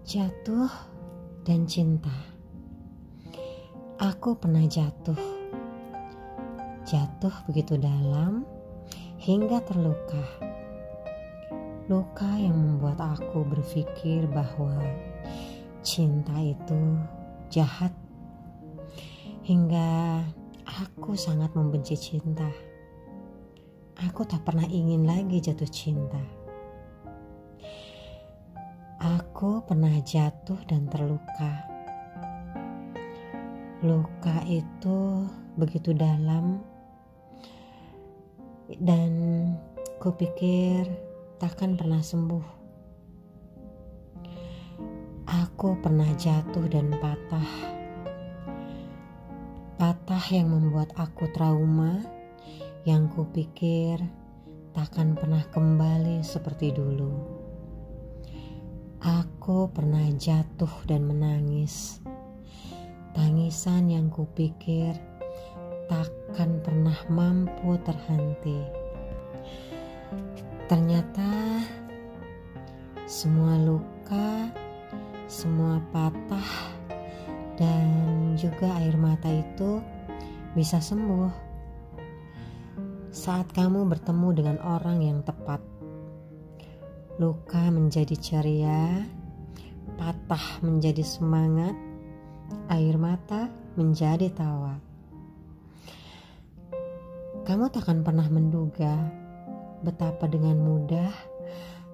Jatuh dan cinta. Aku pernah jatuh. Jatuh begitu dalam hingga terluka. Luka yang membuat aku berpikir bahwa cinta itu jahat. Hingga aku sangat membenci cinta. Aku tak pernah ingin lagi jatuh cinta. Aku pernah jatuh dan terluka. Luka itu begitu dalam, dan kupikir takkan pernah sembuh. Aku pernah jatuh dan patah, patah yang membuat aku trauma, yang kupikir takkan pernah kembali seperti dulu. Aku pernah jatuh dan menangis. Tangisan yang kupikir takkan pernah mampu terhenti. Ternyata semua luka, semua patah, dan juga air mata itu bisa sembuh saat kamu bertemu dengan orang yang tepat Luka menjadi ceria, patah menjadi semangat, air mata menjadi tawa. Kamu takkan pernah menduga betapa dengan mudah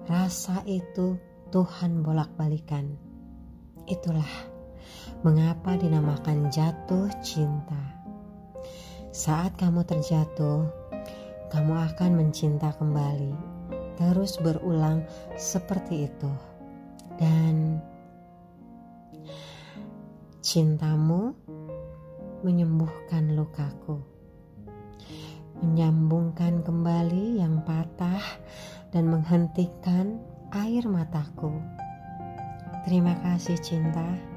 rasa itu Tuhan bolak-balikan. Itulah mengapa dinamakan jatuh cinta. Saat kamu terjatuh, kamu akan mencinta kembali terus berulang seperti itu, dan cintamu menyembuhkan lukaku, menyambungkan kembali yang patah, dan menghentikan air mataku. Terima kasih, cinta.